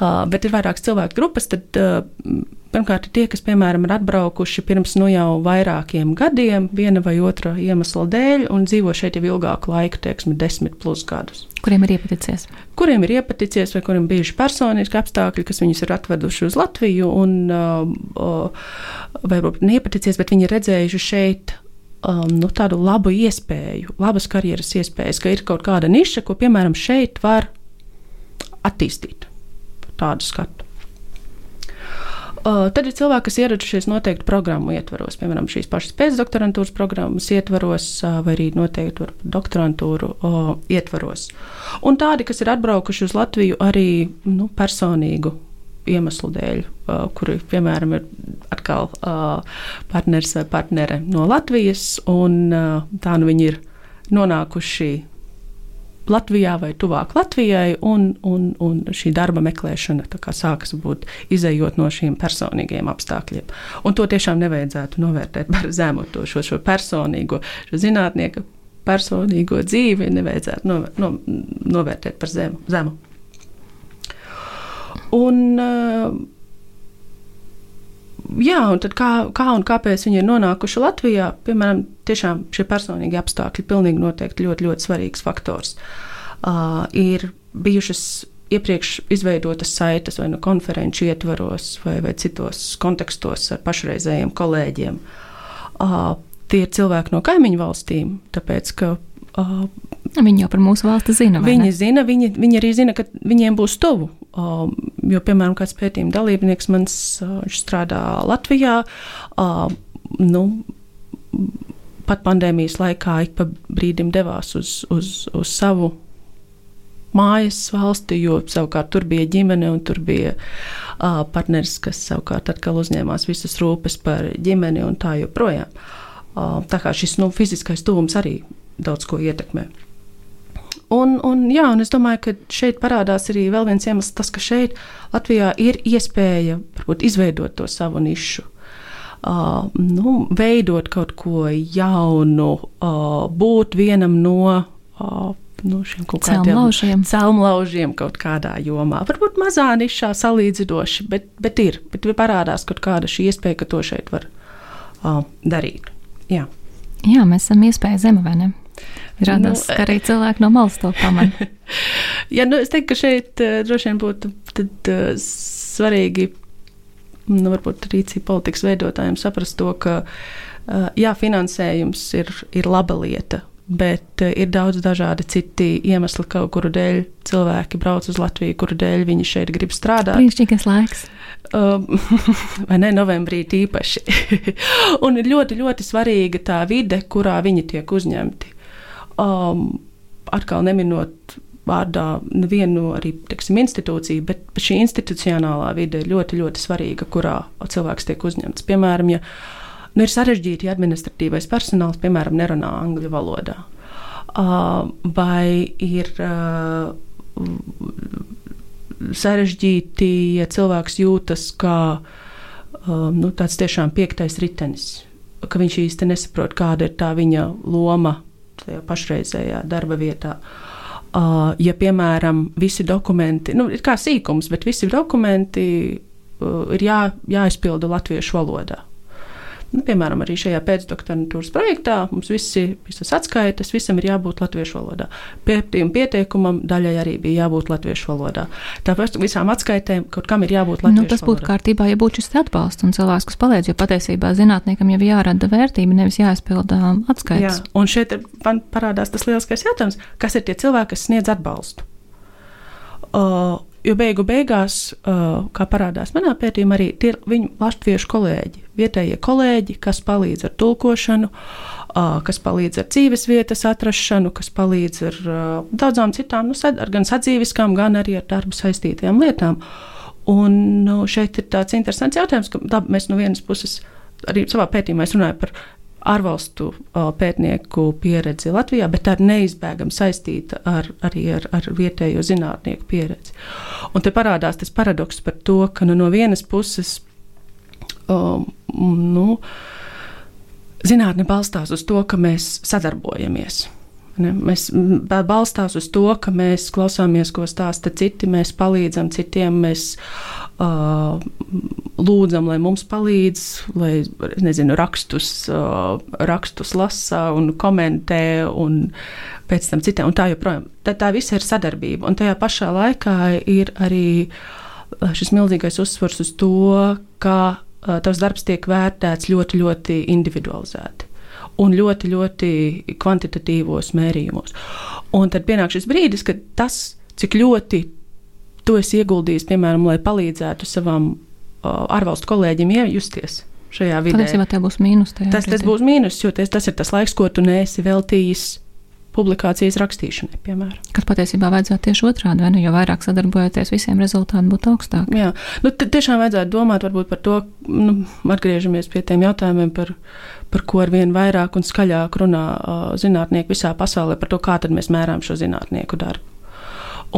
uh, bet ir vairākas cilvēku grupas. Tad, uh, Pirmkārt, tie, kas, piemēram, ir atbraukuši pirms nu jau vairākiem gadiem, viena vai otra iemesla dēļ, un dzīvo šeit jau ilgāku laiku, teiksim, desmit plus gadus. Kuriem ir iepaticies? Kuriem ir iepaticies, vai kuriem bijuši personiski apstākļi, kas viņus ir atveduši uz Latviju, un uh, vai varbūt neiepaticies, bet viņi ir redzējuši šeit um, nu, tādu labu iespēju, labas karjeras iespējas, ka ir kaut kāda niša, ko piemēram šeit var attīstīt. Tādu skatu. Uh, tad ir cilvēki, kas ieradušies noteikti programmu ietvaros, piemēram, šīs pašas pēcdoktorantūras programmas ietvaros, uh, vai arī noteikti doktorantūru uh, ietvaros. Un tādi, kas ir atbraukuši uz Latviju arī nu, personīgu iemeslu dēļ, uh, kuri, piemēram, ir atkal uh, partneris vai partnere no Latvijas, un uh, tā nu viņi ir nonākuši Latvijā vai tuvāk Latvijai, un, un, un šī darba meklēšana sākas būt izējot no šiem personīgiem apstākļiem. Un to tiešām nevajadzētu novērtēt par zemu, to šo, šo personīgo, šo zinātnieku personīgo dzīvi nevajadzētu no, no, novērtēt par zemu. zemu. Un, uh, jā, un kā, kā un kāpēc viņi ir nonākuši Latvijā, piemēram, tiešām šie personīgie apstākļi pilnīgi noteikti ļoti, ļoti svarīgs faktors. Uh, ir bijušas iepriekš izveidotas saites vai no nu konferenču ietvaros vai, vai citos kontekstos ar pašreizējiem kolēģiem. Uh, tie ir cilvēki no kaimiņu valstīm, tāpēc ka uh, Viņi jau par mūsu valsti zina. Viņi zina, viņi, viņi arī zina, ka viņiem būs tuvu. Uh, jo, piemēram, kāds pētījuma dalībnieks mans uh, strādā Latvijā. Uh, nu, pat pandēmijas laikā ik pa brīdim devās uz, uz, uz savu mājas valsti, jo savukārt tur bija ģimene un tur bija uh, partneris, kas savukārt atkal uzņēmās visas rūpes par ģimeni un tā joprojām. Uh, tā kā šis nu, fiziskais tuvums arī daudz ko ietekmē. Un, un, jā, un es domāju, ka šeit parādās arī vēl viens iemesls, tas, ka šeit Latvijā ir iespēja varbūt, izveidot to savu nišu. Uh, nu, veidot kaut ko jaunu, uh, būt vienam no uh, nu, šiem kaut kādiem celmlaužiem kaut kādā jomā. Varbūt mazā nišā salīdzinoši, bet, bet ir. Bet parādās kaut kāda šī iespēja, ka to šeit var uh, darīt. Jā. Jā, mēs esam iespēja zeme, vai ne? Radās, nu, ka arī cilvēki no malas to pamana. ja, nu, es teiktu, ka šeit uh, droši vien būtu tad, uh, svarīgi, nu, varbūt rīcība politikas veidotājiem saprast to, ka uh, jā, finansējums ir, ir laba lieta, bet ir daudz dažādi citi iemesli, kaut kuru dēļ cilvēki brauc uz Latviju, kuru dēļ viņi šeit grib strādāt. Brīnišķīgais laiks. Um, vai ne, novembrī tīpaši. un ir ļoti, ļoti svarīga tā vide, kurā viņi tiek uzņemti. Um, atkal neminot vārdā nevienu arī teksim, institūciju, bet šī institucionālā vide ir ļoti, ļoti svarīga, kurā cilvēks tiek uzņemts. Piemēram, ja nu, ir sarežģīti ja administratīvais personāls, piemēram, nerunā angļu valodā, uh, vai ir uh, sarežģīti, ja cilvēks jūtas kā um, nu, tāds tiešām piektais ritenis, ka viņš īsti nesaprot, kāda ir tā viņa loma tajā pašreizējā darba vietā. Uh, ja, piemēram, visi dokumenti, nu, ir kā sīkums, bet visi dokumenti uh, ir jā, jāizpilda latviešu valodā. Nu, piemēram, arī šajā pēcdoktorantūras projektā mums visi, visas atskaites, visam ir jābūt latviešu valodā. Pētījuma pieteikumam daļai arī bija jābūt latviešu valodā. Tāpēc visām atskaitēm kaut kam ir jābūt latviešu nu, tas būtu valodā. kārtībā, ja būtu šis atbalsts un cilvēks, kas palīdz, jo patiesībā zinātniekam jau jārada vērtība, nevis jāizpilda atskaites. Jā, un šeit man parādās tas lielskais jautājums, kas ir tie cilvēki, kas sniedz atbalstu. Uh, Jo beigu beigās, uh, kā parādās manā pētījumā, arī tie ir viņu latviešu kolēģi, vietējie kolēģi, kas palīdz ar tulkošanu, uh, kas palīdz ar dzīves vietas atrašanu, kas palīdz ar uh, daudzām citām, nu, ar gan sadzīviskām, gan arī ar darbu saistītajām lietām. Un nu, šeit ir tāds interesants jautājums, ka labi, mēs no vienas puses arī savā pētījumā runājam par ārvalstu pētnieku pieredzi Latvijā, bet tā ir neizbēgami saistīta ar, arī ar, ar vietējo zinātnieku pieredzi. Un te parādās tas paradoks par to, ka nu, no vienas puses um, nu, zinātne balstās uz to, ka mēs sadarbojamies. Ne? Mēs balstās uz to, ka mēs klausāmies, ko stāsta citi, mēs palīdzam citiem, mēs uh, lūdzam, lai mums palīdz, lai nezinu, rakstus, rakstus lasa un komentē, un pēc tam citiem. Un tā joprojām. Tā, tā viss ir sadarbība. Un tajā pašā laikā ir arī šis milzīgais uzsvars uz to, ka tavs darbs tiek vērtēts ļoti, ļoti individualizēti un ļoti, ļoti kvantitatīvos mērījumos. Un tad pienāk šis brīdis, kad tas, cik ļoti tu esi ieguldījis, piemēram, lai palīdzētu savam uh, ārvalstu kolēģim iejusties šajā vidē. Patiesībā tā būs mīnus. Tas, tas būs mīnus, jo tas, tas ir tas laiks, ko tu neesi veltījis publikācijas rakstīšanai, piemēram. Kas patiesībā vajadzētu tieši otrādi, vai ne? Jo vairāk sadarbojoties, visiem rezultāti būtu augstāki. Jā, nu, tiešām vajadzētu domāt par to, nu, atgriežamies pie tiem jautājumiem, par, par ko ar vien vairāk un skaļāk runā uh, zinātnieki visā pasaulē, par to, kā mēs mērām šo zinātnieku darbu.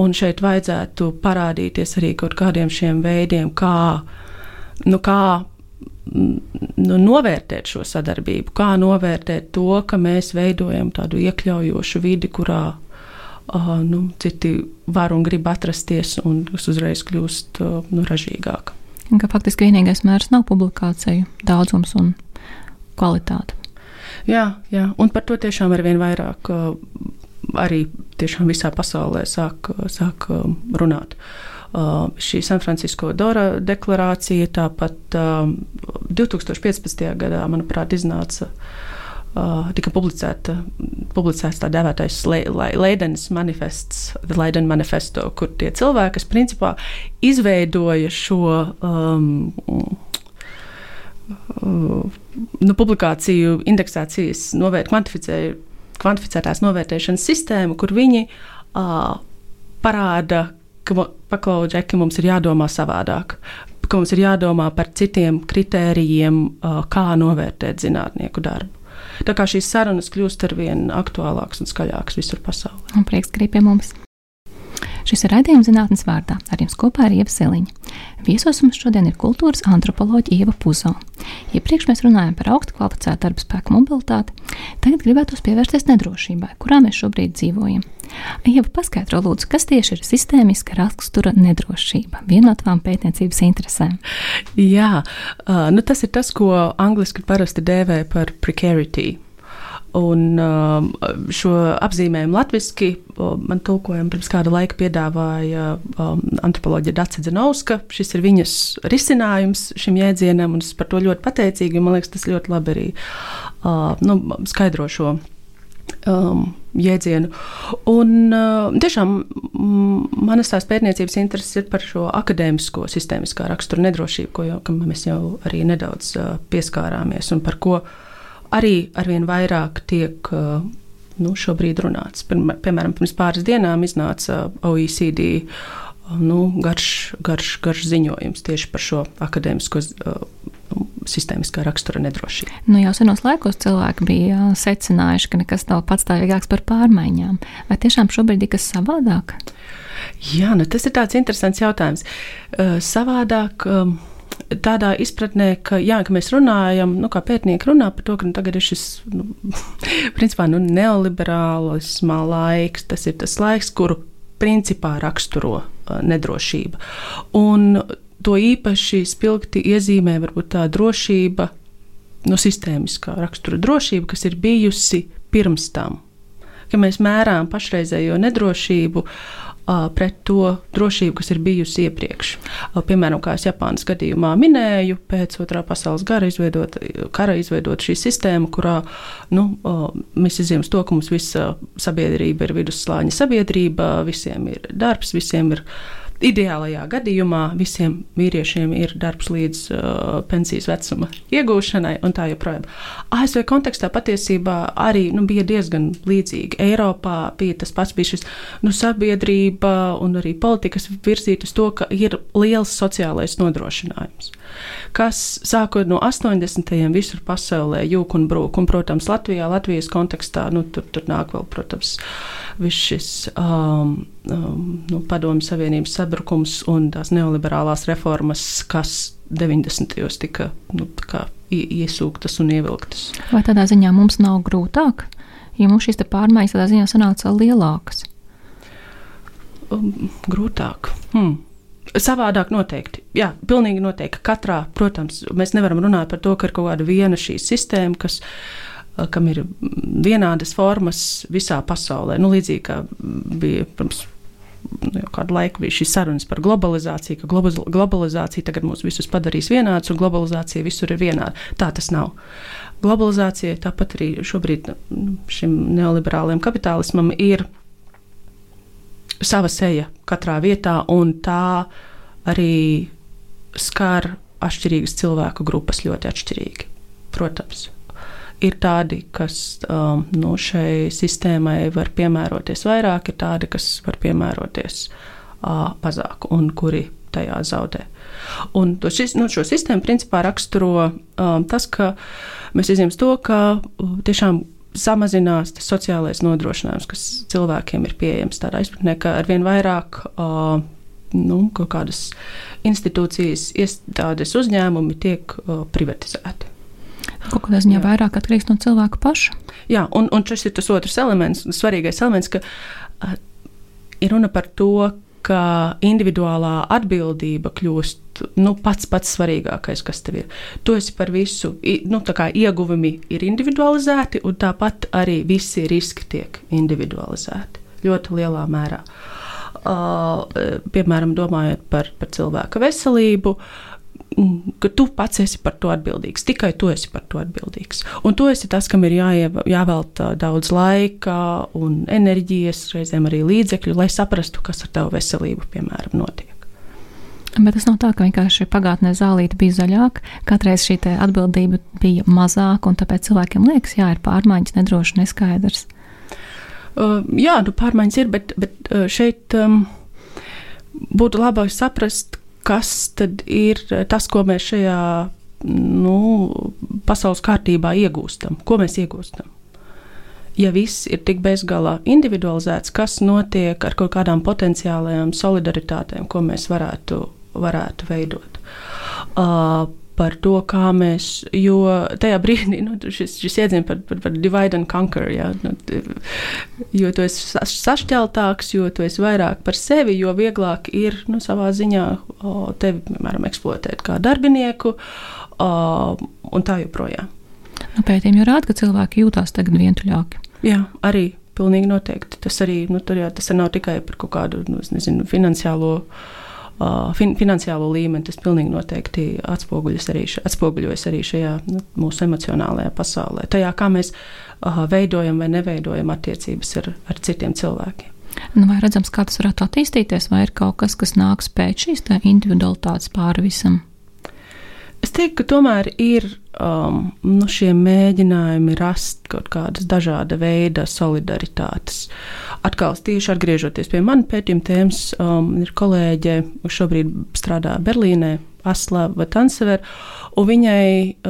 Un šeit vajadzētu parādīties arī kaut kādiem šiem veidiem, kā, nu, kā nu, novērtēt šo sadarbību, kā novērtēt to, ka mēs veidojam tādu iekļaujošu vidi, kurā uh, nu, citi var un grib atrasties, un tas uzreiz kļūst uh, nu, ražīgāk. Ka faktiski vienīgais mērs nav publikāciju daudzums un kvalitāte. Jā, jā, un par to tiešām ar vien vairāk uh, arī tiešām visā pasaulē sāk, sāk runāt. Uh, Uh, šī San Francisco Dora deklarācija, tāpat um, 2015. gadā, manuprāt, iznāca. Uh, tika publicēta, publicēts tā dēvētais Leidenas manifests, Leidena manifesto, kur tie cilvēki, kas principā izveidoja šo um, uh, nu, publikāciju indeksācijas, novērt, kvantificētās novērtēšanas sistēmu, kur viņi uh, parāda, ka paklau, Džeki, mums ir jādomā savādāk. Ka mums ir jādomā par citiem kritērijiem, kā novērtēt zinātnieku darbu. Tā kā šīs sarunas kļūst ar vien aktuālākas un skaļākas visur pasaulē. Un prieks, ka arī pie mums. Šis ir raidījums zinātnes vārdā. Ar jums kopā ir Ieva Seliņa. Viesos mums šodien ir kultūras antropoloģija Ieva Puzo. Iepriekš mēs runājām par augstu kvalificētu darba spēku mobilitāti. Tagad gribētos pievērsties nedrošībai, kurā mēs šobrīd dzīvojam. Ieva paskaidro, lūdzu, kas tieši ir sistēmiska rakstura nedrošība, viena no tām pētniecības interesēm. Jā, nu tas ir tas, ko angliski parasti dēvē par precarity. Un um, šo apzīmējumu latviešu man tulkojumu pirms kāda laika piedāvāja um, antropoloģija Dace Zenovska. Šis ir viņas risinājums šim jēdzienam, un es par to ļoti pateicīgi. Man liekas, tas ļoti labi arī uh, nu, skaidro šo um, jēdzienu. Un uh, tiešām manas tās pētniecības intereses ir par šo akadēmisko sistēmiskā rakstura nedrošību, ko jau, mēs jau arī nedaudz uh, pieskārāmies un par ko arī arvien vairāk tiek uh, nu, šobrīd runāts. Piemēram, pirms pāris dienām iznāca OECD uh, nu, garš, garš, garš ziņojums tieši par šo akadēmisko uh, sistēmiskā rakstura nedrošību. Nu, jau senos laikos cilvēki bija secinājuši, ka nekas nav patstāvīgāks par pārmaiņām. Vai tiešām šobrīd ir kas savādāk? Jā, nu, tas ir tāds interesants jautājums. Uh, savādāk. Um, tādā izpratnē, ka, jā, ka mēs runājam, nu, kā pētnieki runā par to, ka nu, tagad ir šis, nu, principā, nu, neoliberālismā laiks, tas ir tas laiks, kuru principā raksturo uh, nedrošība. Un to īpaši spilgti iezīmē varbūt tā drošība, no nu, sistēmiskā rakstura drošība, kas ir bijusi pirms tam. Ka mēs mērām pašreizējo nedrošību pret to drošību, kas ir bijusi iepriekš. Piemēram, kā es Japānas gadījumā minēju, pēc otrā pasaules gara izveidot, kara izveidot šī sistēma, kurā nu, mēs izjām to, ka mums visa sabiedrība ir vidusslāņa sabiedrība, visiem ir darbs, visiem ir ielikās Ideālajā gadījumā visiem vīriešiem ir darbs līdz uh, pensijas vecuma iegūšanai, un tā joprojām. ASV kontekstā patiesībā arī nu, bija diezgan līdzīgi. Eiropā bija tas pats, bija šis nu, sabiedrība un arī politikas virzīta uz to, ka ir liels sociālais nodrošinājums kas sākot no 80. visur pasaulē jūk un brūk. Un, protams, Latvijā, Latvijas kontekstā, nu, tur, tur nāk vēl, protams, viss šis um, um, nu, padomju savienības sabrukums un tās neoliberālās reformas, kas 90. gados tika nu, iesūktas un ievilktas. Vai tādā ziņā mums nav grūtāk, ja mums šīs pārmaiņas tādā ziņā sanāca lielākas? Um, grūtāk. Hmm. Savādāk noteikti. Jā, pilnīgi noteikti. Katrā, protams, mēs nevaram runāt par to, ka ir kaut kāda viena šī sistēma, kas, eh, kam ir vienādas formas visā pasaulē. Nu, līdzīgi kā bija pirms nu, jau kādu laiku bija šīs sarunas par globalizāciju, ka globalizācija tagad mūs visus padarīs vienādus, un globalizācija visur ir vienāda. Tā tas nav. Globalizācija, tāpat arī šobrīd nu, šim neoliberālajam kapitālismam ir sava seja katrā vietā, un tā arī skar atšķirīgas cilvēku grupas ļoti atšķirīgi. Protams, ir tādi, kas um, no nu, šai sistēmai var piemēroties vairāk, ir tādi, kas var piemēroties uh, mazāk un kuri tajā zaudē. Un šis, nu, šo sistēmu principā raksturo um, tas, ka mēs izņemam to, ka uh, tiešām samazinās tas sociālais nodrošinājums, kas cilvēkiem ir pieejams tādā izpratnē, ka arvien vairāk uh, nu, kaut kādas institūcijas, iestādes, uzņēmumi tiek uh, privatizēti. Kaut kādā ziņā vairāk atkarīgs no cilvēka paša. Jā, un, un šis ir tas otrs elements, svarīgais elements, ka uh, ir runa par to, ka individuālā atbildība kļūst nu, pats pats svarīgākais, kas tev ir. Tu esi par visu, nu, tā kā ieguvumi ir individualizēti, un tāpat arī visi riski tiek individualizēti ļoti lielā mērā. Uh, piemēram, domājot par, par cilvēka veselību, uh, ka tu pats esi par to atbildīgs. Tikai tu esi par to atbildīgs. Un tu esi tas, kam ir jāvelta daudz laika un enerģijas, reizēm arī līdzekļu, lai saprastu, kas ar tavu veselību, piemēram, notiek. Bet tas nav tā, ka vienkārši pagātnē zālīte bija zaļāka, katreiz šī atbildība bija mazāka, un tāpēc cilvēkiem liekas, jā, ir pārmaiņas, nedroši, neskaidrs. Uh, jā, nu, pārmaiņas ir, bet, bet šeit um, būtu labāk saprast, kas tad ir tas, ko mēs šajā nu, pasaules kārtībā iegūstam? Ko mēs iegūstam? Ja viss ir tik bezgalā individualizēts, kas notiek ar kaut kādām potenciālajām solidaritātēm, ko mēs varētu, varētu veidot? Uh, par to, kā mēs, jo tajā brīdī nu, šis, šis jēdziens par, par, par divide and conquer, ja, nu, jo tu esi sašķeltāks, jo tu esi vairāk par sevi, jo vieglāk ir nu, savā ziņā o, tevi, piemēram, eksploatēt kā darbinieku o, un tā joprojām. Nu, pētījumi jau rāda, ka cilvēki jūtās tagad vientuļāki. Jā, arī pilnīgi noteikti. Tas arī nu, jā, tas nav tikai par kaut kādu nu, nezinu, finansiālo. Uh, fin finansiālo līmeni tas pilnīgi noteikti atspoguļojas arī, atspoguļojas arī šajā nu, mūsu emocionālajā pasaulē. Tajā, kā mēs uh, veidojam vai neveidojam attiecības ar, ar citiem cilvēkiem. Nu, vai redzams, kā tas varētu attīstīties, vai ir kaut kas, kas nāks pēc šīs individualitātes pāri visam? Es teiktu, ka tomēr ir um, nu, šie mēģinājumi rast kaut kādas dažāda veida solidaritātes. Atkal, tieši atgriežoties pie manas pētījuma tēmas, um, ir kolēģe, kas šobrīd strādā Berlīnē, Aslava Tansever, un viņai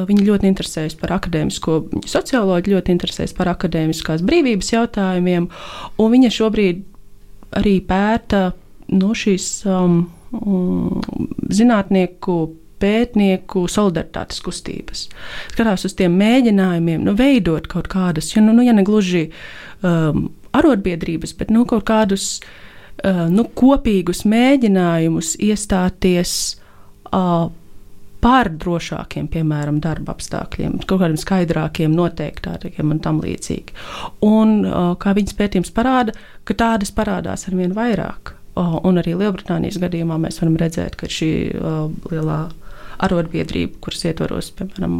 viņa ļoti interesējas par akadēmisko, socioloģi ļoti interesējas par akadēmiskās brīvības jautājumiem, un viņa šobrīd arī pēta no šīs um, um, zinātnieku pētnieku solidaritātes kustības. Skatās uz tiem mēģinājumiem, nu, veidot kaut kādas, ja, nu, nu, ja ne gluži um, arotbiedrības, bet nu, kaut kādus uh, nu, kopīgus mēģinājumus iestāties par drošākiem, piemēram, darba apstākļiem, kaut kādiem skaidrākiem, noteiktākiem un tam līdzīgi. Un kā viņas pētījums parāda, ka tādas parādās ar vien vairāk. Un arī Lielbritānijas gadījumā mēs varam redzēt, ka šī lielā arotbiedrība, kuras ietvaros, piemēram,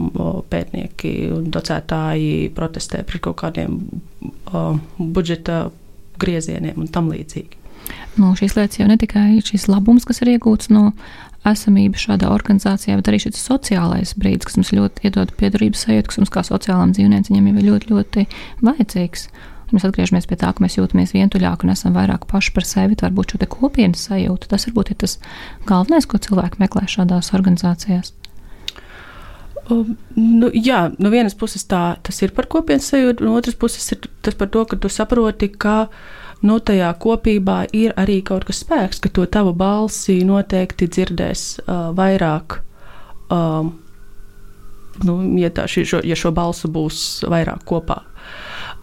pētnieki un docētāji protestē pret kaut kādiem uh, budžeta griezieniem un tam līdzīgi. Nu, šīs lietas jau ne tikai šis labums, kas ir iegūts no esamība šādā organizācijā, bet arī šis sociālais brīdis, kas mums ļoti iedod piedarības sajūtu, kas mums kā sociālām dzīvniecībām ir ļoti, ļoti vajadzīgs. Un mēs atgriežamies pie tā, ka mēs jūtamies vientuļāk un esam vairāk paši par sevi. Varbūt šo kopienas sajūtu tas varbūt ir tas galvenais, ko cilvēki meklē šādās organizācijās. Um, nu, jā, no vienas puses tā, tas ir par kopienas sajūtu, no otras puses ir tas par to, ka tu saproti, ka nu, tajā kopībā ir arī kaut kas spēks, ka to tavu balsi noteikti dzirdēs uh, vairāk. Um, nu, ja, tā, šo, ja šo balsu būs vairāk kopā.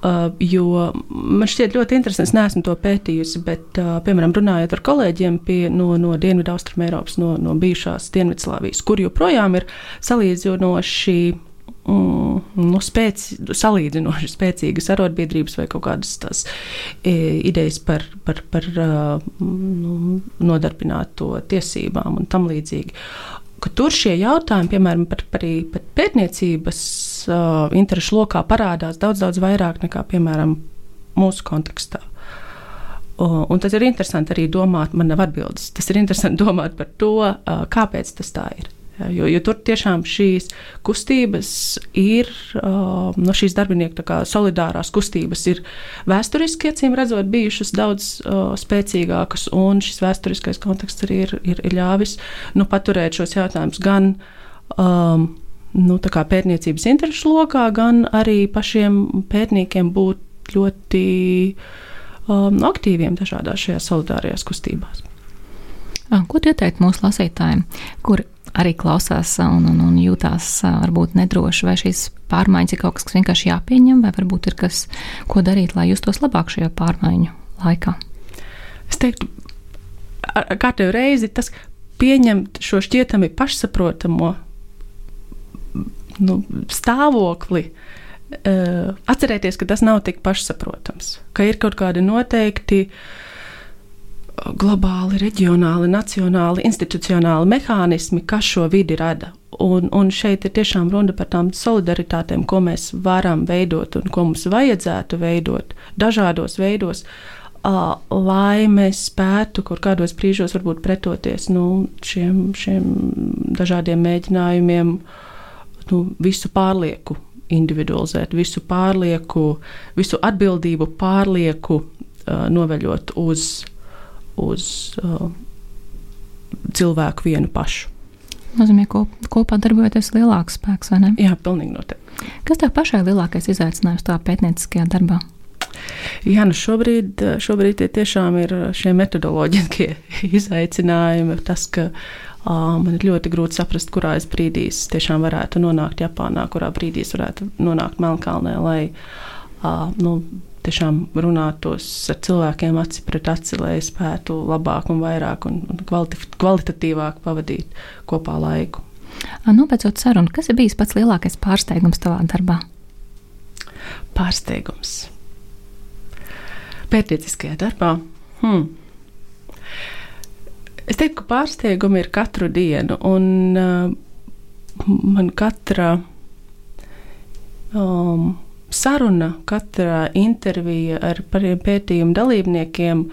Uh, jo man šķiet ļoti interesanti, es neesmu to pētījusi, bet, uh, piemēram, runājot ar kolēģiem pie, no, no Dienvidu Austrum Eiropas, no, no bijušās Dienvidslāvijas, kur joprojām ir salīdzinoši mm, nu, spēc, salīdzinoši spēcīgas arotbiedrības vai kaut kādas tās e, idejas par, par, par uh, nu, nodarbināto tiesībām un tam līdzīgi ka tur šie jautājumi, piemēram, par, par, par pētniecības uh, interešu lokā, parādās daudz, daudz vairāk nekā, piemēram, mūsu kontekstā. Uh, un tas ir interesanti arī domāt, man nav atbildes. Tas ir interesanti domāt par to, uh, kāpēc tas tā ir. Jo, jo tur tiešām šīs kustības ir, uh, no šīs darbinieku solidārās kustības ir vēsturiski, acīm redzot, bijušas daudz uh, spēcīgākas, un šis vēsturiskais konteksts arī ir, ir, ir ļāvis nu, paturēt šos jautājumus gan um, nu, pētniecības interesu lokā, gan arī pašiem pētniekiem būt ļoti um, aktīviem dažādās šajās solidārajās kustībās. Ko tu ieteiktu mūsu lasītājiem, kuri arī klausās un, un, un jūtās varbūt nedroši, vai šīs pārmaiņas ir kaut kas, kas vienkārši jāpieņem, vai varbūt ir kas, ko darīt, lai justos labāk šajā pārmaiņu laikā? Es teiktu, kārtējo reizi tas pieņemt šo šķietami pašsaprotamo nu, stāvokli. Uh, atcerēties, ka tas nav tik pašsaprotams, ka ir kaut kādi noteikti uh, globāli, reģionāli, nacionāli, institucionāli mehānismi, kas šo vidi rada. Un, un šeit ir tiešām runa par tām solidaritātēm, ko mēs varam veidot un ko mums vajadzētu veidot dažādos veidos, uh, lai mēs spētu kaut kādos brīžos varbūt pretoties nu, šiem, šiem dažādiem mēģinājumiem, nu, visu pārlieku individualizēt, visu pārlieku, visu atbildību pārlieku uh, noveļot uz uz uh, cilvēku vienu pašu. Nozīmē, ka kopā darbojoties lielāks spēks, vai ne? Jā, pilnīgi noteikti. Kas tev pašai lielākais izaicinājums tā pētnieciskajā darbā? Jā, nu šobrīd, šobrīd tie tiešām ir šie metodoloģiskie izaicinājumi. Tas, ka uh, man ir ļoti grūti saprast, kurā es brīdī tiešām varētu nonākt Japānā, kurā brīdī es varētu nonākt Melnkalnē, lai uh, nu, tiešām runātos ar cilvēkiem aci pret aci, lai spētu labāk un vairāk un, kvalitatīvāk pavadīt kopā laiku. Nobeidzot sarunu, kas ir bijis pats lielākais pārsteigums tavā darbā? Pārsteigums. Pētnieciskajā darbā. Hmm. Es teiktu, ka pārsteigumi ir katru dienu, un uh, man katra um, saruna, katra intervija ar pētījumu dalībniekiem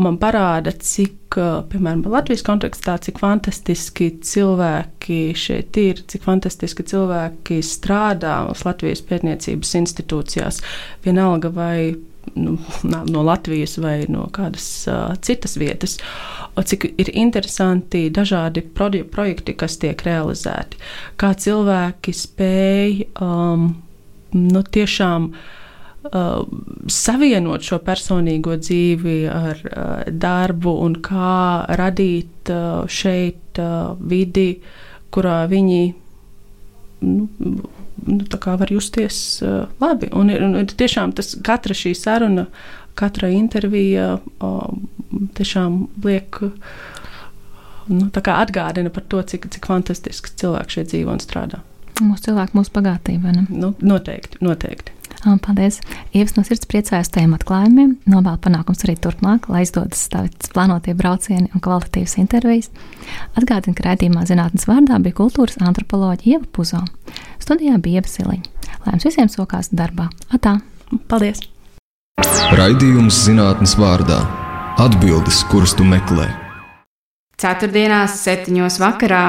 man parāda, cik, piemēram, Latvijas kontekstā, cik fantastiski cilvēki šeit ir, cik fantastiski cilvēki strādā Latvijas pētniecības institūcijās. Vienalga vai nu, no Latvijas vai no kādas uh, citas vietas. Cik ir interesanti dažādi projekti, kas tiek realizēti. Kā cilvēki spēj um, nu, tiešām uh, savienot šo personīgo dzīvi ar uh, darbu un kā radīt uh, šeit uh, vidi, kurā viņi nu, nu, var justies uh, labi. Un, un, un tiešām tas katra šī saruna, katra intervija uh, tiešām liek. Nu, atgādina par to, cik, cik fantastisks cilvēks šeit dzīvo un strādā. Mūsu cilvēku, mūsu bagātība. Nu, noteikti, noteikti. Paldies! Ievas no sirds priecājas tiem atklājumiem, novēl panākums arī turpmāk, lai izdodas stāvēt plānotie braucieni un kvalitatīvas intervijas. Atgādinu, ka raidījumā zinātnes vārdā bija kultūras antropoloģija Ieva Puzo. Studijā bija Ieva Siliņa. Lai jums visiem sokās darbā! Atā! Paldies! Raidījums zinātnes vārdā - atbildes, kuras tu meklē. Ceturtdienās, septiņos vakarā